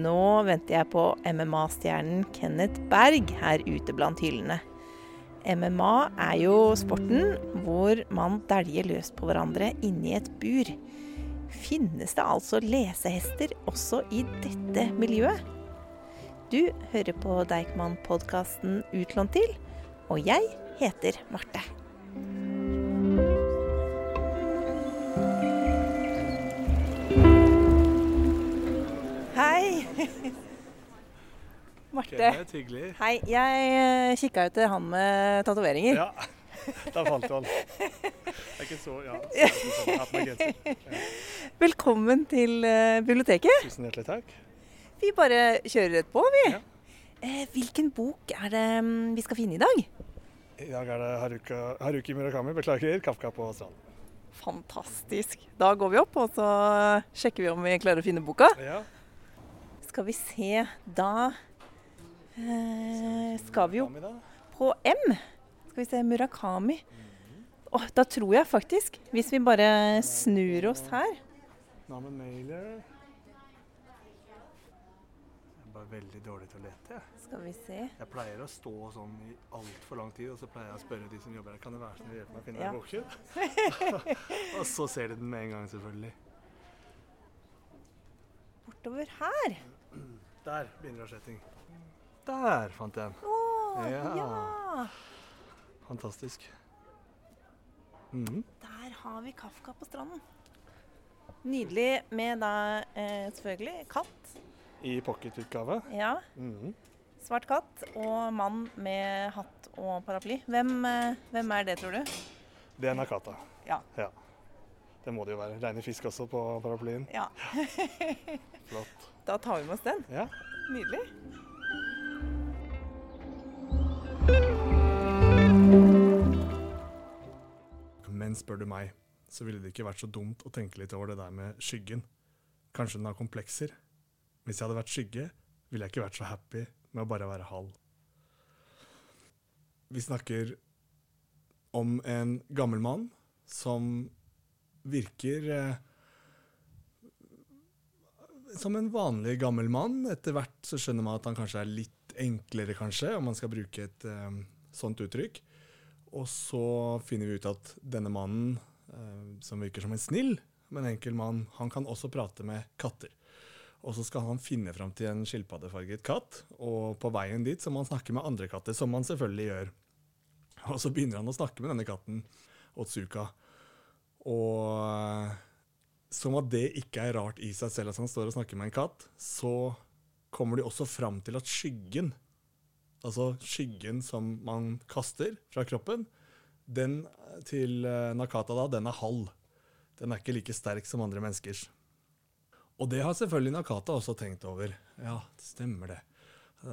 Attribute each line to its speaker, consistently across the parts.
Speaker 1: Nå venter jeg på MMA-stjernen Kenneth Berg her ute blant hyllene. MMA er jo sporten hvor man dæljer løs på hverandre inni et bur. Finnes det altså lesehester også i dette miljøet? Du hører på Deichman-podkasten Utlånt til, og jeg heter Marte. Marte.
Speaker 2: Kenneth, hyggelig.
Speaker 1: Hei. Jeg kikka til han med tatoveringer.
Speaker 2: Ja, da falt han. Det er ikke så. Ja.
Speaker 1: Velkommen til eh, biblioteket.
Speaker 2: Tusen hjertelig takk.
Speaker 1: Vi bare kjører rett på, vi.
Speaker 2: Ja.
Speaker 1: Eh, hvilken bok er det mm, vi skal finne i dag?
Speaker 2: I dag er det Haruka, Haruki Murakami, beklager, Kafka på stranden.
Speaker 1: Fantastisk. Da går vi opp, og så sjekker vi om vi klarer å finne boka.
Speaker 2: Ja,
Speaker 1: Skal vi se Da eh, skal vi jo på M. Skal vi se Murakami. Oh, da tror jeg faktisk, hvis vi bare snur oss her
Speaker 2: Navnet Mailer. Jeg er bare veldig dårlig til å lete, jeg.
Speaker 1: Skal vi se.
Speaker 2: Jeg pleier å stå sånn i altfor lang tid, og så pleier jeg å spørre de som jobber her, kan det være sånn å hjelpe meg å finne
Speaker 1: Ja.
Speaker 2: en bokkjøp? og så ser de den med en gang, selvfølgelig.
Speaker 1: Bortover her.
Speaker 2: Der begynner rasjetting. Der fant jeg den.
Speaker 1: Oh,
Speaker 2: Ja.
Speaker 1: ja.
Speaker 2: Fantastisk. Mm.
Speaker 1: Der har vi Kafka på stranden. Nydelig med da eh, selvfølgelig katt.
Speaker 2: I pocketutgave.
Speaker 1: Ja,
Speaker 2: Mhm.
Speaker 1: svart katt og mann med hatt og paraply. Hvem, eh, hvem er det, tror du?
Speaker 2: Det er Nakata.
Speaker 1: Ja.
Speaker 2: Det må det jo være. Reine fisk også på paraplyen.
Speaker 1: Ja,
Speaker 2: Flott.
Speaker 1: Da tar vi med oss den.
Speaker 2: Ja.
Speaker 1: Nydelig.
Speaker 2: Men spør du meg, så ville det ikke vært så dumt å tenke litt over det der med skyggen. Kanskje den har komplekser. Hvis jeg hadde vært skygge, ville jeg ikke vært så happy med å bare være halv. Vi snakker om en gammel mann som virker eh, som en vanlig gammel mann. Etter hvert så skjønner man at han kanskje er litt enklere, kanskje, om man skal bruke et eh, sånt uttrykk. Og så finner vi ut at denne mannen, eh, som virker som en snill, men enkel mann, han kan også prate med katter. Og så skal han finne fram til en skilpaddefarget katt, og på veien dit så må han snakke med andre katter, som han selvfølgelig gjør. Og så begynner han å snakke med denne katten, Otsuka. Og eh, som at det ikke er rart i seg selv at han står og snakker med en katt, så kommer de også fram til at skyggen, altså skyggen som man kaster fra kroppen, den til eh, Nakata da, den er halv. Den er ikke like sterk som andre menneskers. Og det har selvfølgelig Nakata også tenkt over. Ja, det stemmer det.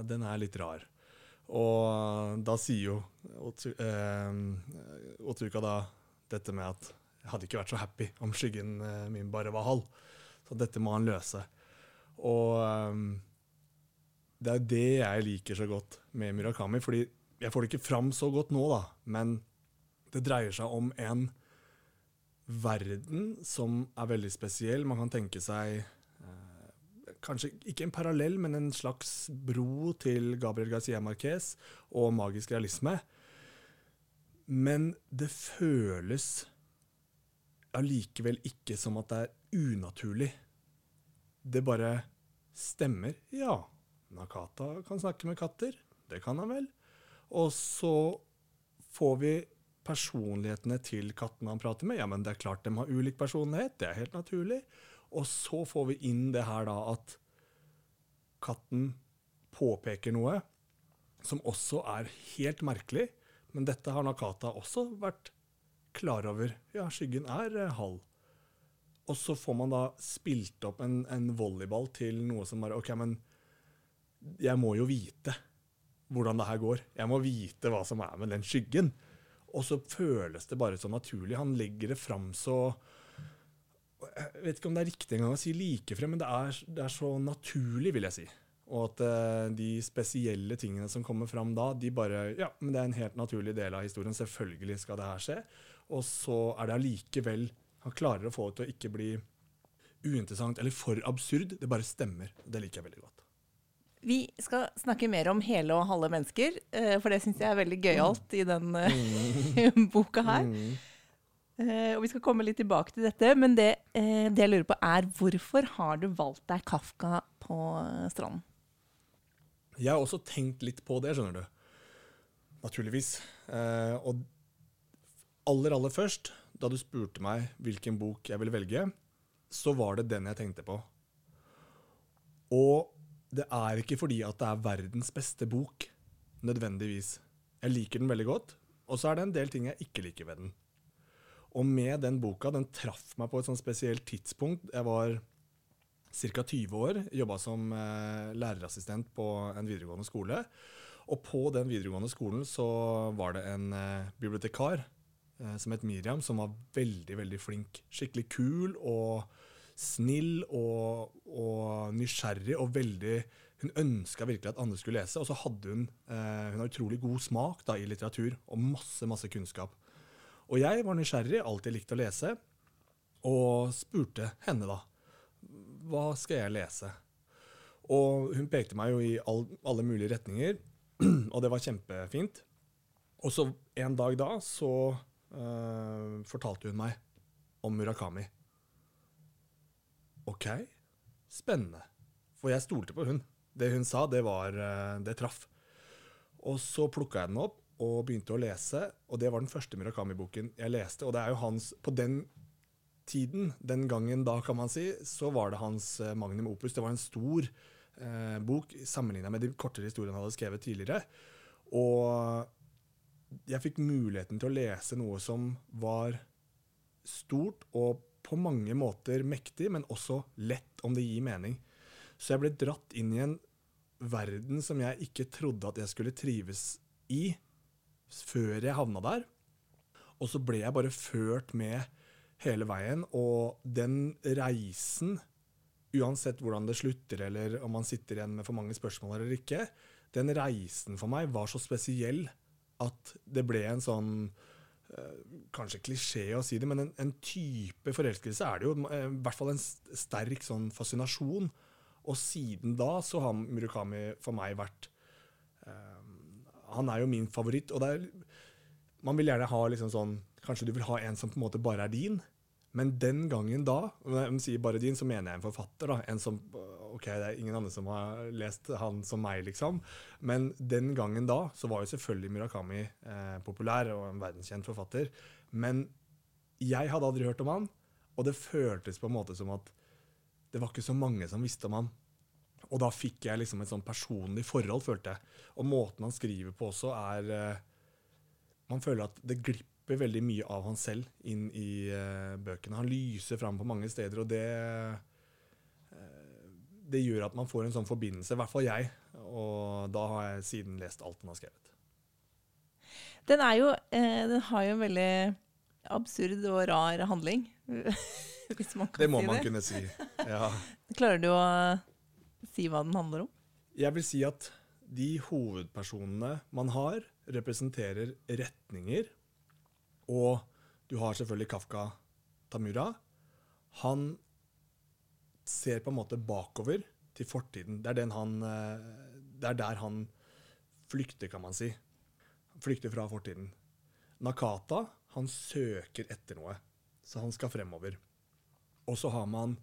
Speaker 2: Den er litt rar. Og da sier jo eh, da dette med at jeg hadde ikke vært så happy om skyggen eh, min bare var halv. Så dette må han løse. Og um, det er det jeg liker så godt med Murakami, fordi jeg får det ikke fram så godt nå, da, men det dreier seg om en verden som er veldig spesiell. Man kan tenke seg eh, kanskje ikke en parallell, men en slags bro til Gabriel Garcia Marquez og magisk realisme. Men det føles allikevel ikke som at det er unaturlig. Det bare stemmer. Ja, Nakata kan snakke med katter. Det kan han vel. Og så får vi personlighetene til kattene han prater med. Ja, men det er klart de har ulik personlighet. Det er helt naturlig. Og så får vi inn det her da at katten påpeker noe som også er helt merkelig. Men dette har Nakata også vært klar over. Ja, skyggen er eh, halv. Og så får man da spilt opp en, en volleyball til noe som bare OK, men jeg må jo vite hvordan det her går. Jeg må vite hva som er med den skyggen. Og så føles det bare så naturlig. Han legger det fram så Jeg vet ikke om det er riktig engang å si likefrem, men det er, det er så naturlig, vil jeg si. Og at eh, de spesielle tingene som kommer fram da, de bare Ja, men det er en helt naturlig del av historien. Selvfølgelig skal det her skje. Og så er det allikevel Han klarer å få det til å ikke bli uinteressant eller for absurd. Det bare stemmer. Det liker jeg veldig godt.
Speaker 1: Vi skal snakke mer om hele og halve mennesker, eh, for det syns jeg er veldig gøyalt i den eh, boka her.
Speaker 2: Mm.
Speaker 1: Og vi skal komme litt tilbake til dette, men det, det jeg lurer på er hvorfor har du valgt deg Kafka på stranden?
Speaker 2: Jeg har også tenkt litt på det, skjønner du. Naturligvis. Eh, og aller, aller først, da du spurte meg hvilken bok jeg ville velge, så var det den jeg tenkte på. Og det er ikke fordi at det er verdens beste bok, nødvendigvis. Jeg liker den veldig godt, og så er det en del ting jeg ikke liker ved den. Og med den boka, den traff meg på et sånn spesielt tidspunkt. Jeg var ca. 20 år, jobba som eh, lærerassistent på en videregående skole. Og på den videregående skolen så var det en eh, bibliotekar eh, som het Miriam, som var veldig, veldig flink. Skikkelig kul og snill og, og nysgjerrig og veldig Hun ønska virkelig at andre skulle lese, og så hadde hun eh, Hun har utrolig god smak da, i litteratur og masse, masse kunnskap. Og jeg var nysgjerrig, alltid likt å lese, og spurte henne da hva skal jeg lese? Og hun pekte meg jo i all, alle mulige retninger, og det var kjempefint. Og så en dag da så uh, fortalte hun meg om Murakami. OK, spennende. For jeg stolte på hun. Det hun sa, det var uh, Det traff. Og så plukka jeg den opp og begynte å lese, og det var den første Murakami-boken jeg leste. Og det er jo hans På den tiden, den gangen da, kan man si, så var det hans eh, magnum opus. Det var en stor eh, bok sammenligna med de kortere historiene han hadde skrevet tidligere. Og jeg fikk muligheten til å lese noe som var stort og på mange måter mektig, men også lett, om det gir mening. Så jeg ble dratt inn i en verden som jeg ikke trodde at jeg skulle trives i, før jeg havna der. Og så ble jeg bare ført med hele veien, og den reisen, uansett hvordan det slutter, eller om man sitter igjen med for mange spørsmål eller ikke, den reisen for meg var så spesiell at det ble en sånn eh, Kanskje klisjé å si det, men en, en type forelskelse er det jo. eh, I hvert fall en sterk sånn fascinasjon. Og siden da så har Murukami for meg vært eh, Han er jo min favoritt. Og det er Man vil gjerne ha liksom sånn Kanskje du vil ha en som på en måte bare er din. Men den gangen da, når jeg sier bare din, så mener jeg en forfatter. da, En som Ok, det er ingen andre som har lest han som meg, liksom. Men den gangen da, så var jo selvfølgelig Murakami eh, populær og en verdenskjent forfatter. Men jeg hadde aldri hørt om han, og det føltes på en måte som at det var ikke så mange som visste om han. Og da fikk jeg liksom et sånn personlig forhold, følte jeg. Og måten han skriver på også, er eh, Man føler at det glipper veldig mye av han selv inn i uh, bøkene. Han lyser fram på mange steder, og det uh, Det gjør at man får en sånn forbindelse, i hvert fall jeg. Og da har jeg siden lest alt han har skrevet.
Speaker 1: Den er jo eh, Den har jo en veldig absurd og rar handling. Hvis man kan
Speaker 2: Det må
Speaker 1: si
Speaker 2: man
Speaker 1: det.
Speaker 2: kunne si. Ja.
Speaker 1: Klarer du å si hva den handler om?
Speaker 2: Jeg vil si at de hovedpersonene man har, representerer retninger. Og du har selvfølgelig Kafka Tamura. Han ser på en måte bakover til fortiden. Det er, han, eh, det er der han flykter, kan man si. Flykter fra fortiden. Nakata han søker etter noe, så han skal fremover. Og så har man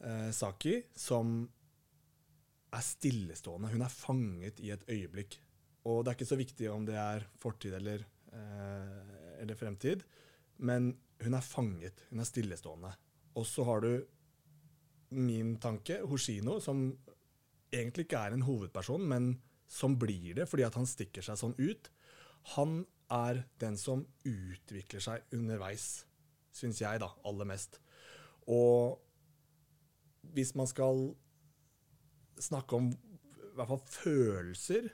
Speaker 2: eh, Saki, som er stillestående. Hun er fanget i et øyeblikk. Og det er ikke så viktig om det er fortid eller, eh, eller fremtid, men hun er fanget. Hun er stillestående. Og så har du min tanke, Hoshino, som egentlig ikke er en hovedperson, men som blir det fordi at han stikker seg sånn ut. Han er den som utvikler seg underveis, syns jeg, da, aller mest. Og hvis man skal snakke om i hvert fall følelser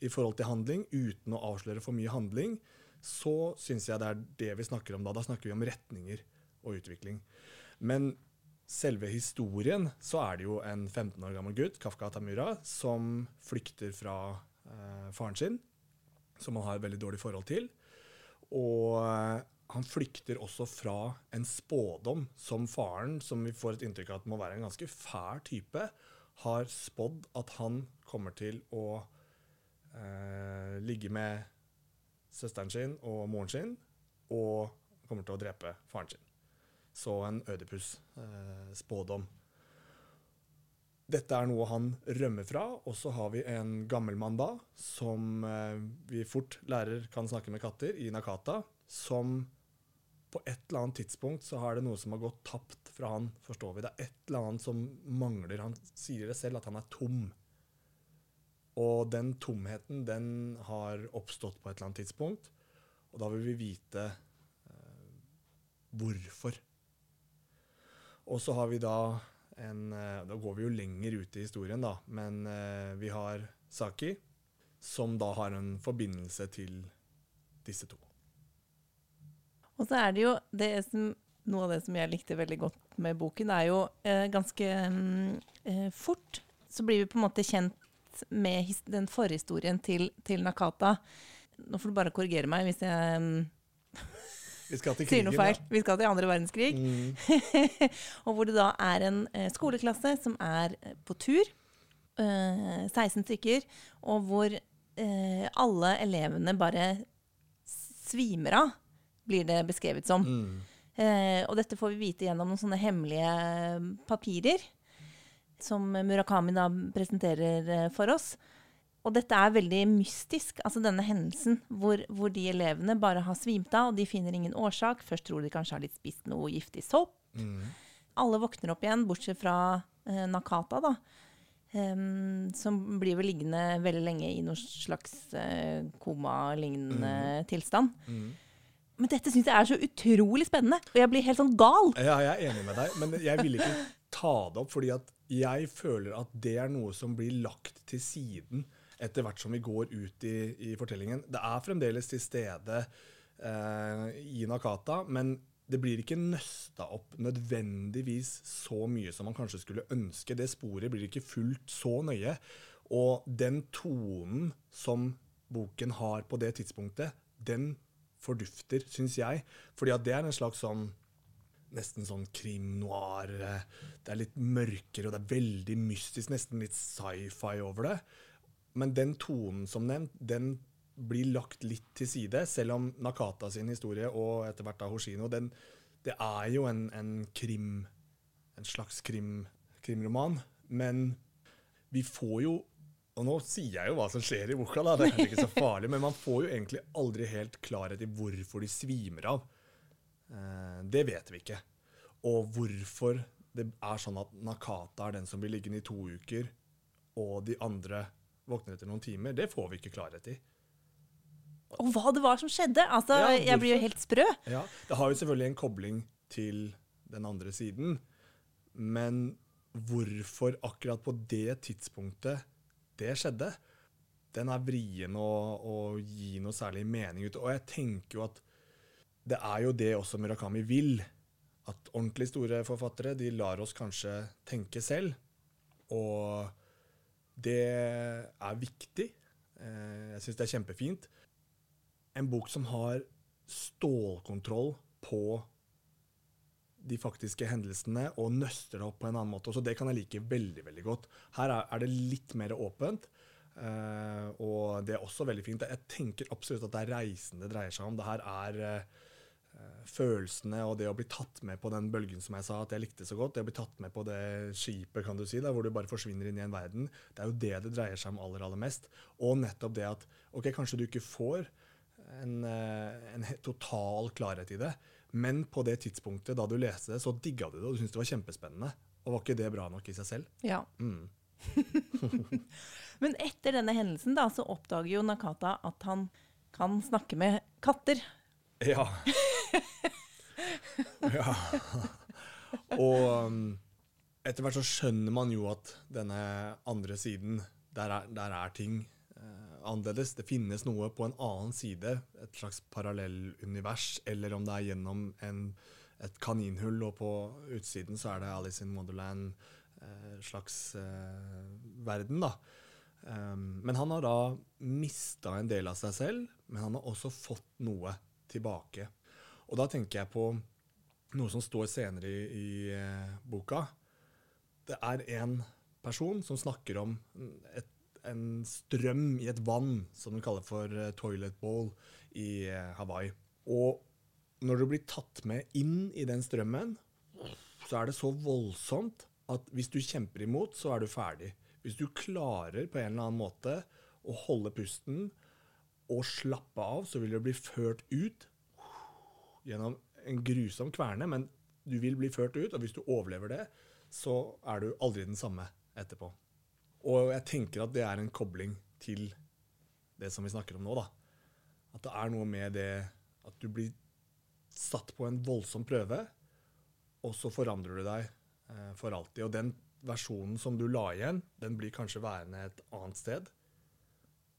Speaker 2: i forhold til handling, uten å avsløre for mye handling, så syns jeg det er det vi snakker om da. Da snakker vi om retninger og utvikling. Men selve historien, så er det jo en 15 år gammel gutt, Kafka Tamura, som flykter fra eh, faren sin, som han har et veldig dårlig forhold til. Og eh, han flykter også fra en spådom som faren, som vi får et inntrykk av at må være en ganske fær type, har spådd at han kommer til å eh, ligge med søsteren sin og moren sin, og kommer til å drepe faren sin. Så en Ødipus-spådom. Eh, Dette er noe han rømmer fra, og så har vi en gammel mann da, som eh, vi fort lærer kan snakke med katter, i Nakata, som på et eller annet tidspunkt så har det noe som har gått tapt fra han, forstår vi. Det er et eller annet som mangler. Han sier det selv, at han er tom. Og den tomheten, den har oppstått på et eller annet tidspunkt. Og da vil vi vite eh, hvorfor. Og så har vi da en eh, Da går vi jo lenger ut i historien, da. Men eh, vi har Saki, som da har en forbindelse til disse to.
Speaker 1: Og så er det jo det som, Noe av det som jeg likte veldig godt med boken, er jo eh, ganske mm, eh, fort så blir vi på en måte kjent med den forhistorien til, til, Nakata. Nå får du bare korrigere meg hvis jeg krigen, sier noe feil. Vi skal til andre verdenskrig. Mm. og hvor det da er en eh, skoleklasse som er eh, på tur. 16 eh, stykker. Og hvor alle elevene bare svimer av blir det beskrevet som. Mm. Eh, og dette får vi vite gjennom noen sånne hemmelige papirer som Murakami da presenterer eh, for oss. Og dette er veldig mystisk, altså denne hendelsen hvor, hvor, de elevene bare har svimt av, og de finner ingen årsak. Først tror de kanskje har litt spist noe giftig sopp. Mm. Alle våkner opp igjen, bortsett fra eh, Nakata, da. Um, som blir vel liggende veldig lenge i noen slags eh, koma-lignende mm. tilstand. Mm. Men dette syns jeg er så utrolig spennende, og jeg blir helt sånn gal.
Speaker 2: Ja, jeg er enig med deg, men jeg vil ikke ta det opp, fordi at jeg føler at det er noe som blir lagt til siden etter hvert som vi går ut i, i fortellingen. Det er fremdeles til stede eh, i Nakata, men det blir ikke nøsta opp nødvendigvis så mye som man kanskje skulle ønske. Det sporet blir ikke fulgt så nøye. Og den tonen som boken har på det tidspunktet, den fordufter, syns jeg. Fordi at det er en slags sånn Nesten sånn krim noir. Eh, det er litt mørkere, og det er veldig mystisk. Nesten litt sci-fi over det. Men den tonen som nevnt, den blir lagt litt til side, selv om Nakata sin historie og etter hvert da Hoshino, den, det er jo en, en krim En slags krim, krimroman. Men vi får jo og nå sier jeg jo hva som skjer i boka, da. det er ikke så farlig, men man får jo egentlig aldri helt klarhet i hvorfor de svimer av. Eh, det vet vi ikke. Og hvorfor det er sånn at Nakata er den som blir liggende i to uker, og de andre våkner etter noen timer, det får vi ikke klarhet i.
Speaker 1: Og hva det var som skjedde! Altså, ja, jeg blir jo helt sprø.
Speaker 2: Ja, Det har jo selvfølgelig en kobling til den andre siden, men hvorfor akkurat på det tidspunktet det skjedde, den er vrien å, å, gi noe særlig mening ut. Og jeg tenker jo at det er jo det også Murakami vil. At ordentlig store forfattere de lar oss kanskje tenke selv. Og det er viktig. Eh, jeg syns det er kjempefint. En bok som har stålkontroll på de faktiske hendelsene og nøster det opp på en annen måte. Så det kan jeg like veldig veldig godt. Her er, det litt mer åpent. Uh, og det er også veldig fint. Jeg tenker absolutt at det er reisen det dreier seg om. Det her er uh, følelsene og det å bli tatt med på den bølgen som jeg sa at jeg likte så godt. Det å bli tatt med på det skipet, kan du si, da, hvor du bare forsvinner inn i en verden. Det er jo det det dreier seg om aller, aller mest. Og nettopp det at OK, kanskje du ikke får en, uh, en total klarhet i det. Men på det tidspunktet da du leste det, så digga du det, og du syntes det var kjempespennende. Og var ikke det bra nok i seg selv?
Speaker 1: Ja. Mm. Men etter denne hendelsen da, så oppdager jo Nakata at han kan snakke med katter.
Speaker 2: Ja. ja. Og um, etter hvert så skjønner man jo at denne andre siden, der er, der er ting annerledes. Det finnes noe på en annen side, et slags parallellunivers, eller om det er gjennom en, et kaninhull, og på utsiden så er det Alice in Wonderland, eh, slags eh, verden, da. Um, men han har da mista en del av seg selv, men han har også fått noe tilbake. Og da tenker jeg på noe som står senere i, i eh, boka. Det er en person som snakker om et, en strøm i et vann, som de kaller for eh, toilet bowl i eh, Hawaii. Og når du blir tatt med inn i den strømmen, så er det så voldsomt at hvis du kjemper imot, så er du ferdig. Hvis du klarer på en eller annen måte å holde pusten og slappe av, så vil du bli ført ut gjennom en grusom kverne, men du vil bli ført ut, og hvis du overlever det, så er du aldri den samme etterpå. Og jeg tenker at det er en kobling til det som vi snakker om nå, da. At det er noe med det at du blir satt på en voldsom prøve, og så forandrer du deg eh, for alltid. Og den versjonen som du la igjen, den blir kanskje værende et annet sted.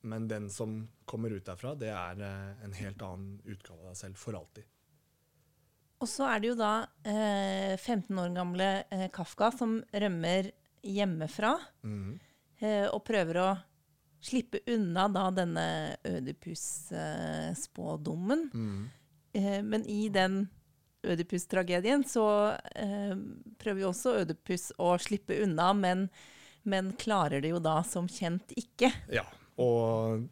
Speaker 2: Men den som kommer ut derfra, det er eh, en helt annen utgave av deg selv for alltid.
Speaker 1: Og så er det jo da eh, 15 år gamle eh, Kafka som rømmer hjemmefra
Speaker 2: mm.
Speaker 1: eh, og prøver å slippe unna da denne Ødipus-spådommen.
Speaker 2: Mm.
Speaker 1: Eh, men i den Ødipus-tragedien så eh, prøver jo også Ødipus å slippe unna, men, men klarer det jo da som kjent ikke.
Speaker 2: Ja, og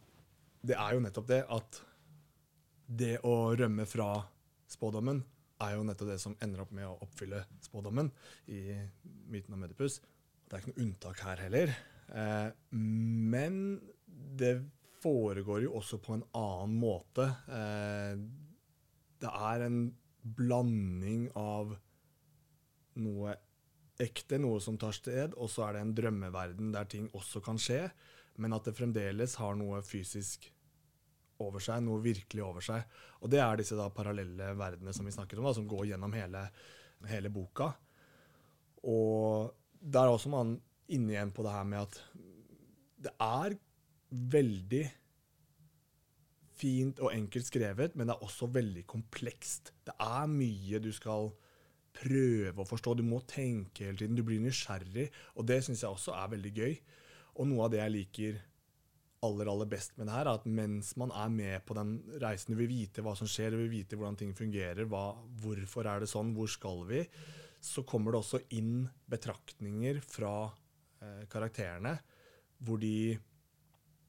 Speaker 2: det er jo nettopp det at det å rømme fra spådommen er jo nettopp det som ender opp med å oppfylle spådommen i myten om Medipus. Det er ikke noe unntak her heller. Eh, men det foregår jo også på en annen måte. Eh, det er en blanding av noe ekte, noe som tar sted, og så er det en drømmeverden der ting også kan skje, men at det fremdeles har noe fysisk over seg, noe virkelig over seg. Og det er disse da parallelle verdenene som vi snakket om, da, som går gjennom hele, hele boka. Og der er også man inne igjen på det her med at det er veldig fint og enkelt skrevet, men det er også veldig komplekst. Det er mye du skal prøve å forstå. Du må tenke hele tiden. Du blir nysgjerrig, og det syns jeg også er veldig gøy. Og noe av det jeg liker aller aller best med det her, er at mens man er med på den reisen, du vil vite hva som skjer, du vil vite hvordan ting fungerer, hva, hvorfor er det sånn, hvor skal vi, så kommer det også inn betraktninger fra eh, karakterene, hvor de,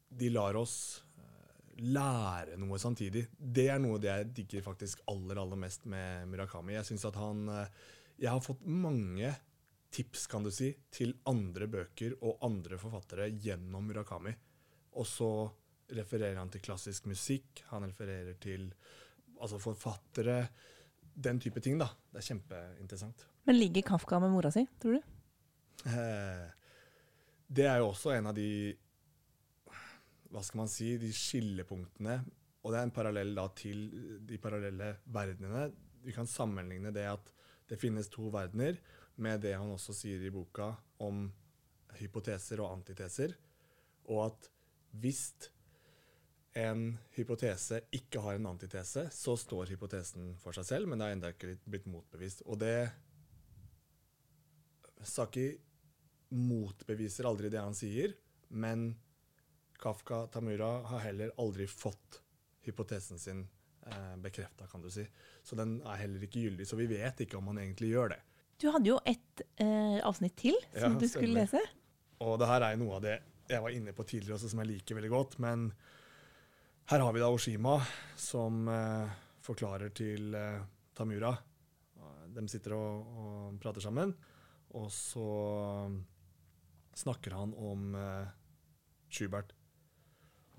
Speaker 2: de lar oss eh, lære noe samtidig. Det er noe det jeg digger faktisk aller, aller mest med Murakami. Jeg synes at han eh, Jeg har fått mange tips, kan du si, til andre bøker og andre forfattere gjennom Murakami. Og så refererer han til klassisk musikk, han refererer til altså forfattere, den type ting. da. Det er kjempeinteressant.
Speaker 1: Men ligger Kafka med mora si, tror du?
Speaker 2: Eh, Det er jo også en av de hva skal man si, de skillepunktene. Og det er en parallell da til de parallelle verdenene. Vi kan sammenligne det at det finnes to verdener, med det han også sier i boka om hypoteser og antiteser. Og at hvis en hypotese ikke har en antitese, så står hypotesen for seg selv, men det er ennå ikke blitt motbevist. Og det Saki motbeviser aldri det han sier, men Kafka Tamura har heller aldri fått hypotesen sin eh, bekrefta, kan du si. Så den er heller ikke gyldig. Så vi vet ikke om han egentlig gjør det.
Speaker 1: Du hadde jo et eh, avsnitt til som
Speaker 2: Ja,
Speaker 1: du skulle
Speaker 2: stemmer.
Speaker 1: lese.
Speaker 2: Og det her er noe av det jeg var inne på tidligere også, som jeg liker veldig godt. Men her har vi da Oshima, som eh, forklarer til eh, Tamura. De sitter og, og prater sammen, og så snakker han om eh, Schubert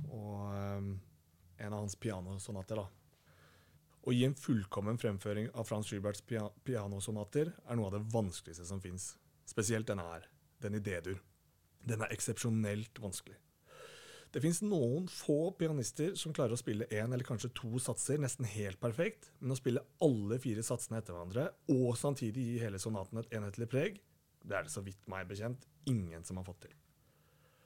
Speaker 2: og eh, en av hans pianosonater. da. Å gi en fullkommen fremføring av Frans Schuberts pia pianosonater er noe av det vanskeligste som fins. Spesielt denne her, den i D-dur. Den er eksepsjonelt vanskelig. Det fins noen få pianister som klarer å spille én eller kanskje to satser nesten helt perfekt, men å spille alle fire satsene etter hverandre og samtidig gi hele sonaten et enhetlig preg, det er det så vidt meg bekjent ingen som har fått til.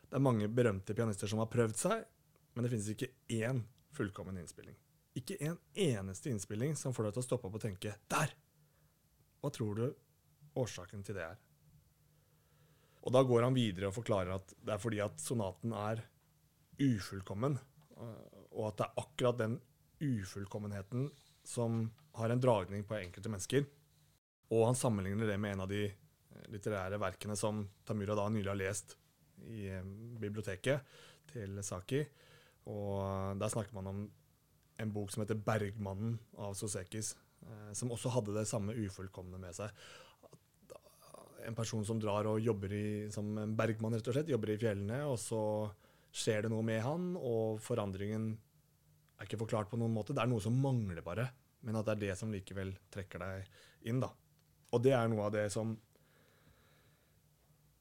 Speaker 2: Det er mange berømte pianister som har prøvd seg, men det finnes ikke én fullkommen innspilling. Ikke en eneste innspilling som får deg til å stoppe opp og tenke 'der'. Hva tror du årsaken til det er? Og da går han videre og forklarer at det er fordi at sonaten er ufullkommen, øh, og at det er akkurat den ufullkommenheten som har en dragning på enkelte mennesker. Og han sammenligner det med en av de litterære verkene som Tamura da nylig har lest i eh, biblioteket til Saki. Og der snakker man om en bok som heter 'Bergmannen' av Sosekis, eh, som også hadde det samme ufullkomne med seg. En person som drar og jobber i, som en bergmann, rett og slett, jobber i fjellene, og så skjer det noe med han, og forandringen er ikke forklart på noen måte. Det er noe som mangler bare, men at det er det som likevel trekker deg inn, da. Og det er noe av det som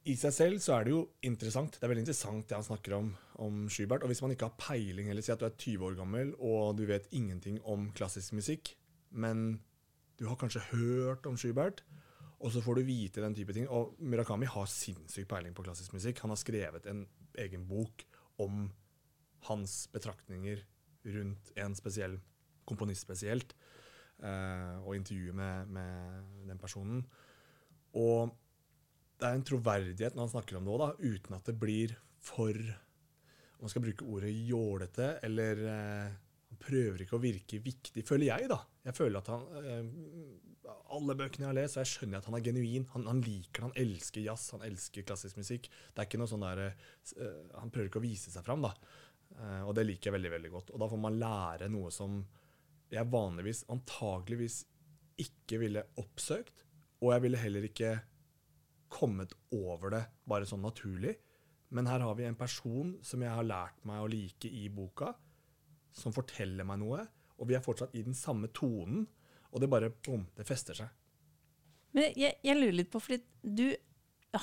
Speaker 2: i seg selv så er det jo interessant. Det er veldig interessant det han snakker om, om Schubert. Og hvis man ikke har peiling, eller si at du er 20 år gammel og du vet ingenting om klassisk musikk, men du har kanskje hørt om Schubert, og så får du vite den type ting. Og Murakami har sinnssyk peiling på klassisk musikk. Han har skrevet en egen bok om hans betraktninger rundt en spesiell komponist spesielt, uh, og intervjuet med, med den personen. Og det er en troverdighet når han snakker om det òg, uten at det blir for Om man skal bruke ordet jålete, eller eh, Han prøver ikke å virke viktig, føler jeg, da. Jeg føler at han eh, Alle bøkene jeg har lest, så jeg skjønner at han er genuin. Han, han liker han elsker jazz, han elsker klassisk musikk. Det er ikke noe sånn der, eh, Han prøver ikke å vise seg fram, da. Eh, og det liker jeg veldig, veldig godt. Og da får man lære noe som jeg vanligvis, antageligvis, ikke ville oppsøkt. Og jeg ville heller ikke kommet over det bare sånn naturlig. Men her har vi en person som jeg har lært meg å like i boka, som forteller meg noe. Og vi er fortsatt i den samme tonen, og det bare bom, det fester seg.
Speaker 1: Men jeg, jeg lurer litt på, fordi du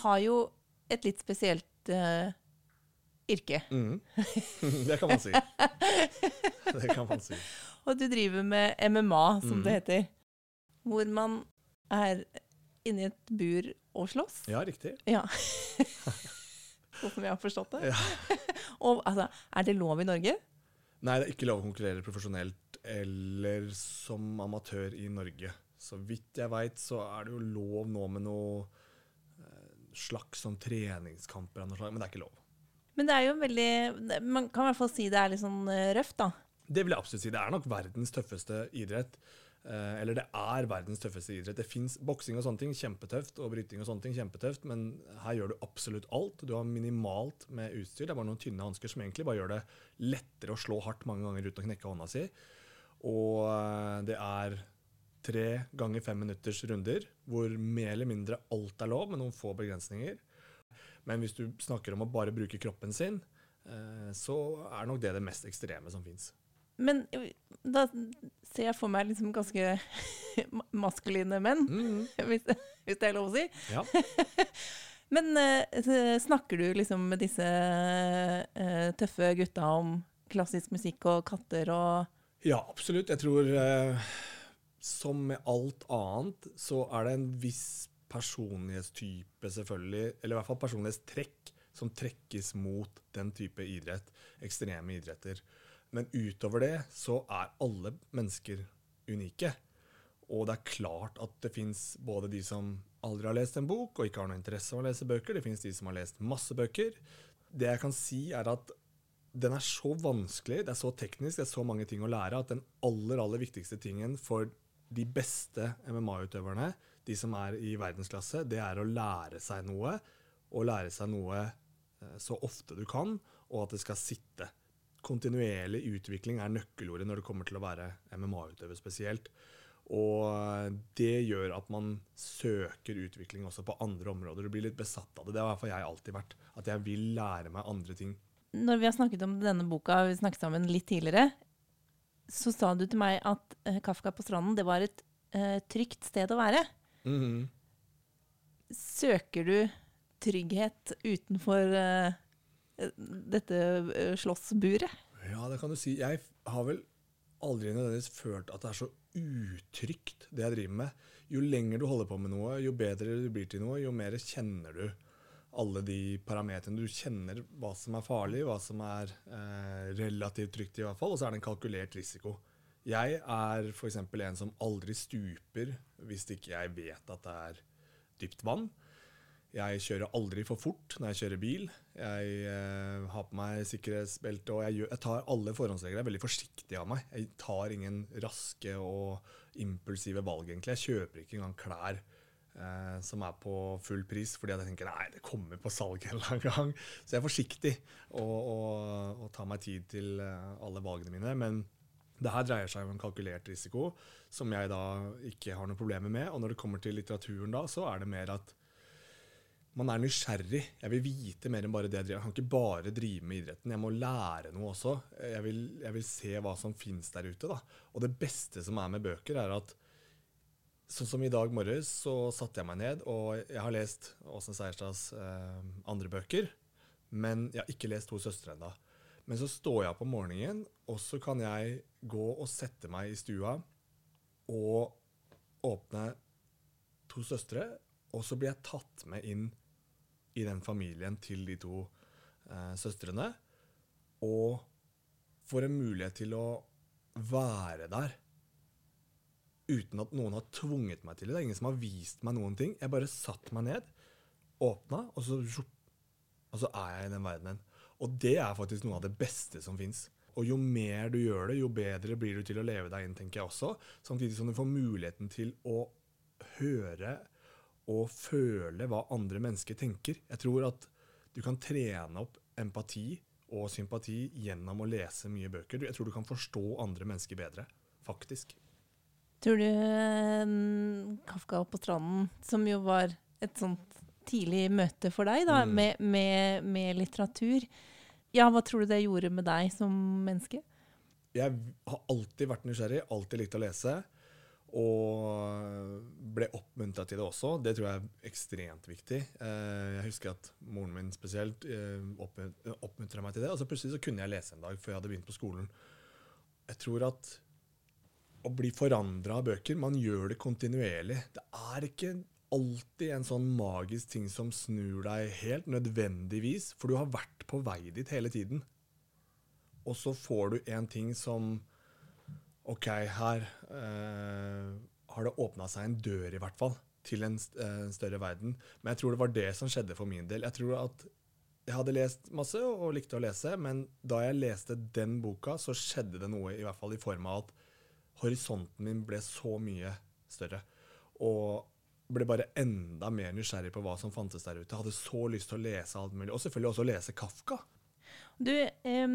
Speaker 1: har jo et litt spesielt uh, yrke.
Speaker 2: Mm. Det kan man si. Det kan man si.
Speaker 1: Og du driver med MMA, som
Speaker 2: Mm.
Speaker 1: det heter. Hvor man er inni et bur og slåss.
Speaker 2: Ja, riktig.
Speaker 1: Ja. Sånn som jeg har forstått det.
Speaker 2: Ja.
Speaker 1: Og altså, er det lov i Norge?
Speaker 2: Nei, det er ikke lov å konkurrere profesjonelt eller som amatør i Norge. Så vidt jeg veit, så er det jo lov nå med noe eh, slags sånn treningskamper av noe slag, men det er ikke lov.
Speaker 1: Men det er jo veldig Man kan i hvert fall si det er litt sånn eh, røft, da.
Speaker 2: Det vil jeg absolutt si. Det er nok verdens tøffeste idrett. Eh, eller det er verdens tøffeste idrett. Det fins boksing og sånne ting, kjempetøft, og bryting og sånne ting, kjempetøft, men her gjør du absolutt alt. Du har minimalt med utstyr. Det er bare noen tynne hansker som egentlig bare gjør det lettere å slå hardt mange ganger uten å knekke hånda si. Og eh, det er tre ganger fem minutters runder, hvor mer eller mindre alt er lov, med noen få begrensninger. Men hvis du snakker om å bare bruke kroppen sin, eh, så er nok det det mest ekstreme som fins.
Speaker 1: Men da ser jeg for meg liksom ganske maskuline menn,
Speaker 2: Mm,
Speaker 1: hvis, hvis det er lov å si.
Speaker 2: ja.
Speaker 1: Men eh, snakker du liksom med disse eh, tøffe gutta om klassisk musikk og katter og
Speaker 2: Ja, absolutt. Jeg tror eh, som med alt annet, så er det en viss personlighetstype, selvfølgelig, eller i hvert fall personlighetstrekk, som trekkes mot den type idrett, ekstreme idretter. Men utover det så er alle mennesker unike. Og det er klart at det fins både de som aldri har lest en bok og ikke har noe interesse av å lese bøker, det fins de som har lest masse bøker. Det jeg kan si, er at den er så vanskelig, det er så teknisk, det er så mange ting å lære, at den aller, aller viktigste tingen for de beste MMA-utøverne, de som er i verdensklasse, det er å lære seg noe, og lære seg noe eh, så ofte du kan, og at det skal sitte. Kontinuerlig utvikling er nøkkelordet når det kommer til å være MMA-utøver spesielt. Og det gjør at man søker utvikling også på andre områder. Du blir litt besatt av det. Det har i hvert fall jeg alltid vært. At jeg vil lære meg andre ting.
Speaker 1: Når vi har snakket om denne boka, vi snakket sammen litt tidligere, så sa du til meg at eh, Kafka på stranden, det var et uh, trygt sted å være.
Speaker 2: Mhm.
Speaker 1: Søker du trygghet utenfor eh, dette eh, slåssburet?
Speaker 2: Ja, det kan du si. Jeg har vel aldri nødvendigvis følt at det er så utrygt, det jeg driver med. Jo lenger du holder på med noe, jo bedre du blir til noe, jo mer kjenner du alle de parametrene. Du kjenner hva som er farlig, hva som er eh, relativt trygt i hvert fall, og så er det en kalkulert risiko. Jeg er f.eks. en som aldri stuper hvis ikke jeg vet at det er dypt vann. Jeg kjører aldri for fort når jeg kjører bil. Jeg eh, har på meg sikkerhetsbelte, og jeg, gjør, jeg tar alle forhåndsregler. Jeg er veldig forsiktig av meg. Jeg tar ingen raske og impulsive valg, egentlig. Jeg kjøper ikke engang klær eh, som er på full pris, fordi jeg tenker nei, det kommer på salg en eller annen gang. Så jeg er forsiktig og, og, og tar meg tid til eh, alle valgene mine. Men det her dreier seg om en kalkulert risiko som jeg da ikke har noen problemer med. Og når det kommer til litteraturen da, så er det mer at man er nysgjerrig. Jeg vil vite mer enn bare det jeg driver. Jeg kan ikke bare drive med idretten. Jeg må lære noe også. Jeg vil, jeg vil se hva som finnes der ute. Da. Og det beste som er med bøker, er at sånn som i dag morges, så satte jeg meg ned, og jeg har lest Åsen Seierstads eh, andre bøker, men jeg har ikke lest To søstre ennå. Men så står jeg opp om morgenen, og så kan jeg gå og sette meg i stua og åpne To søstre, og så blir jeg tatt med inn i den familien til de to eh, søstrene. Og får en mulighet til å være der uten at noen har tvunget meg til det. Det er ingen som har vist meg noen ting. Jeg bare satt meg ned, åpna, og så, og så er jeg i den verdenen. Og det er faktisk noe av det beste som fins. Og jo mer du gjør det, jo bedre blir du til å leve deg inn, tenker jeg også. Samtidig som du får muligheten til å høre og føle hva andre mennesker tenker. Jeg tror at du kan trene opp empati og sympati gjennom å lese mye bøker. Jeg tror du kan forstå andre mennesker bedre, faktisk.
Speaker 1: Tror du um, Kafka på stranden, som jo var et sånt tidlig møte for deg da, mm. med, med, med, litteratur, ja, hva tror du det gjorde med deg som menneske?
Speaker 2: Jeg har alltid vært nysgjerrig, alltid likt å lese. Og ble oppmuntra til det også. Det tror jeg er ekstremt viktig. Eh, jeg husker at moren min spesielt eh, oppmuntra meg til det. Og så plutselig så kunne jeg lese en dag før jeg hadde begynt på skolen. Jeg tror at å bli forandra av bøker Man gjør det kontinuerlig. Det er ikke alltid en sånn magisk ting som snur deg helt, nødvendigvis. For du har vært på vei dit hele tiden. Og så får du en ting som OK, her eh, har det åpna seg en dør, i hvert fall, til en, st en, større verden. Men jeg tror det var det som skjedde for min del. Jeg tror at jeg hadde lest masse og likte å lese, men da jeg leste den boka, så skjedde det noe, i hvert fall i form av at horisonten min ble så mye større. Og ble bare enda mer nysgjerrig på hva som fantes der ute. Jeg hadde så lyst til å lese alt mulig, og selvfølgelig også lese Kafka.
Speaker 1: Du, um,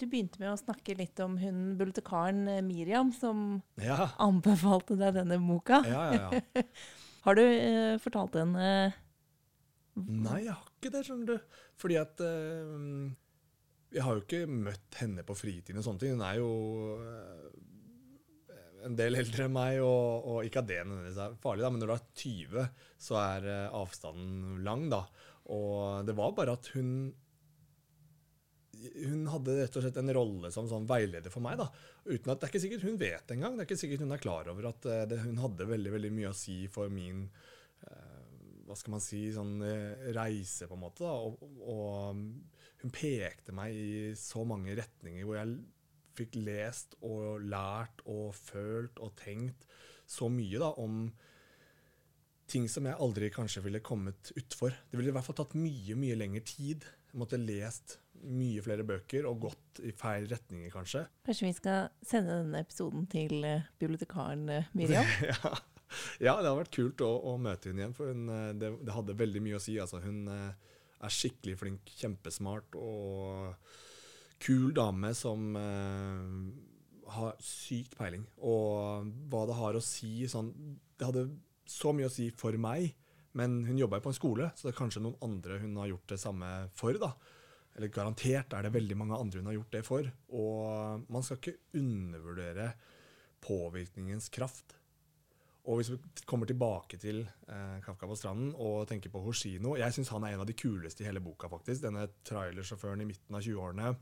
Speaker 1: du, begynte med å snakke litt om hun bibliotekaren eh, Miriam, som ja. anbefalte deg denne boka.
Speaker 2: Ja, ja, ja.
Speaker 1: har du uh, fortalt henne
Speaker 2: Nei, jeg har ikke det, skjønner du. Fordi at uh, Jeg har jo ikke møtt henne på fritiden og sånne ting. Hun er jo uh, en del eldre enn meg, og, og ikke at det nødvendigvis er farlig, da, men når du er 20, så er avstanden lang, da. Og det var bare at hun hun hadde rett og slett en rolle som sånn veileder for meg. da, uten at Det er ikke sikkert hun vet engang. Det er ikke sikkert hun er klar over at uh, det, hun hadde veldig veldig mye å si for min uh, hva skal man si, sånn uh, reise, på en måte. da, og, og, hun pekte meg i så mange retninger hvor jeg fikk lest og lært og følt og tenkt så mye da, om ting som jeg aldri kanskje ville kommet utfor. Det ville i hvert fall tatt mye mye lengre tid. Jeg måtte lest mye flere bøker og gått i feil retninger, kanskje.
Speaker 1: Kanskje vi skal sende denne episoden til uh, bibliotekaren uh, Miriam?
Speaker 2: ja. ja. det hadde vært kult å, å møte henne igjen, for hun, uh, det, det, hadde veldig mye å si. Altså, hun er skikkelig flink, kjempesmart og kul dame som har sykt peiling. Og hva det har å si sånn Det hadde så mye å si for meg, men hun jobba jo på en skole, så det er kanskje noen andre hun har gjort det samme for. da. Eller garantert er det veldig mange andre hun har gjort det for. Og man skal ikke undervurdere påvirkningens kraft. Og hvis vi kommer tilbake til eh, Kafka på stranden og tenker på Hoshino Jeg syns han er en av de kuleste i hele boka, faktisk. Denne trailersjåføren i midten av 20-årene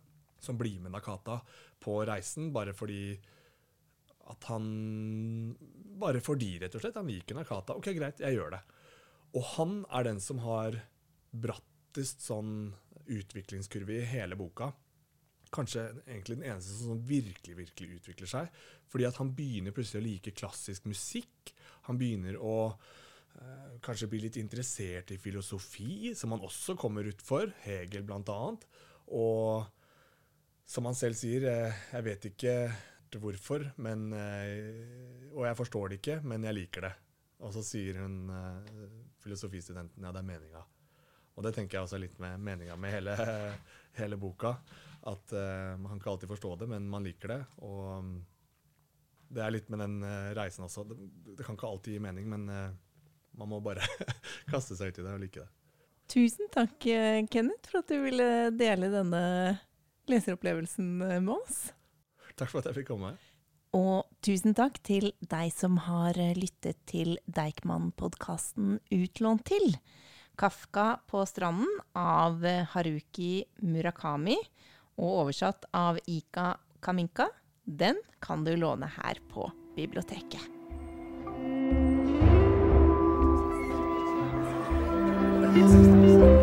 Speaker 2: som blir med Nakata på reisen bare fordi at han Bare fordi, rett og slett. Han liker Nakata. Ok, greit, jeg gjør det. Og han er den som har brattest sånn utviklingskurve i hele boka. Kanskje egentlig den eneste som virkelig virkelig utvikler seg. Fordi at han begynner plutselig å like klassisk musikk. Han begynner å eh, kanskje bli litt interessert i filosofi, som han også kommer utfor. Hegel, blant annet. Og som han selv sier, eh, jeg vet ikke hvorfor, men, eh, og jeg forstår det ikke, men jeg liker det. Og så sier hun eh, filosofistudenten ja, det er meninga. Og det tenker jeg også er litt med meninga med hele, hele boka. At uh, man kan ikke alltid forstå det, men man liker det. Og um, det er litt med den uh, reisen også. Det, det, kan ikke alltid gi mening, men uh, man må bare kaste seg ut i det og like det.
Speaker 1: Tusen takk, Kenneth, for at du ville dele denne leseropplevelsen med oss.
Speaker 2: Takk for at jeg fikk komme.
Speaker 1: Og tusen takk til deg som har lyttet til Deichman-podkasten Utlånt til. Kafka på stranden av Haruki Murakami og oversatt av Ika Kaminka. Den kan du låne her på biblioteket. Thank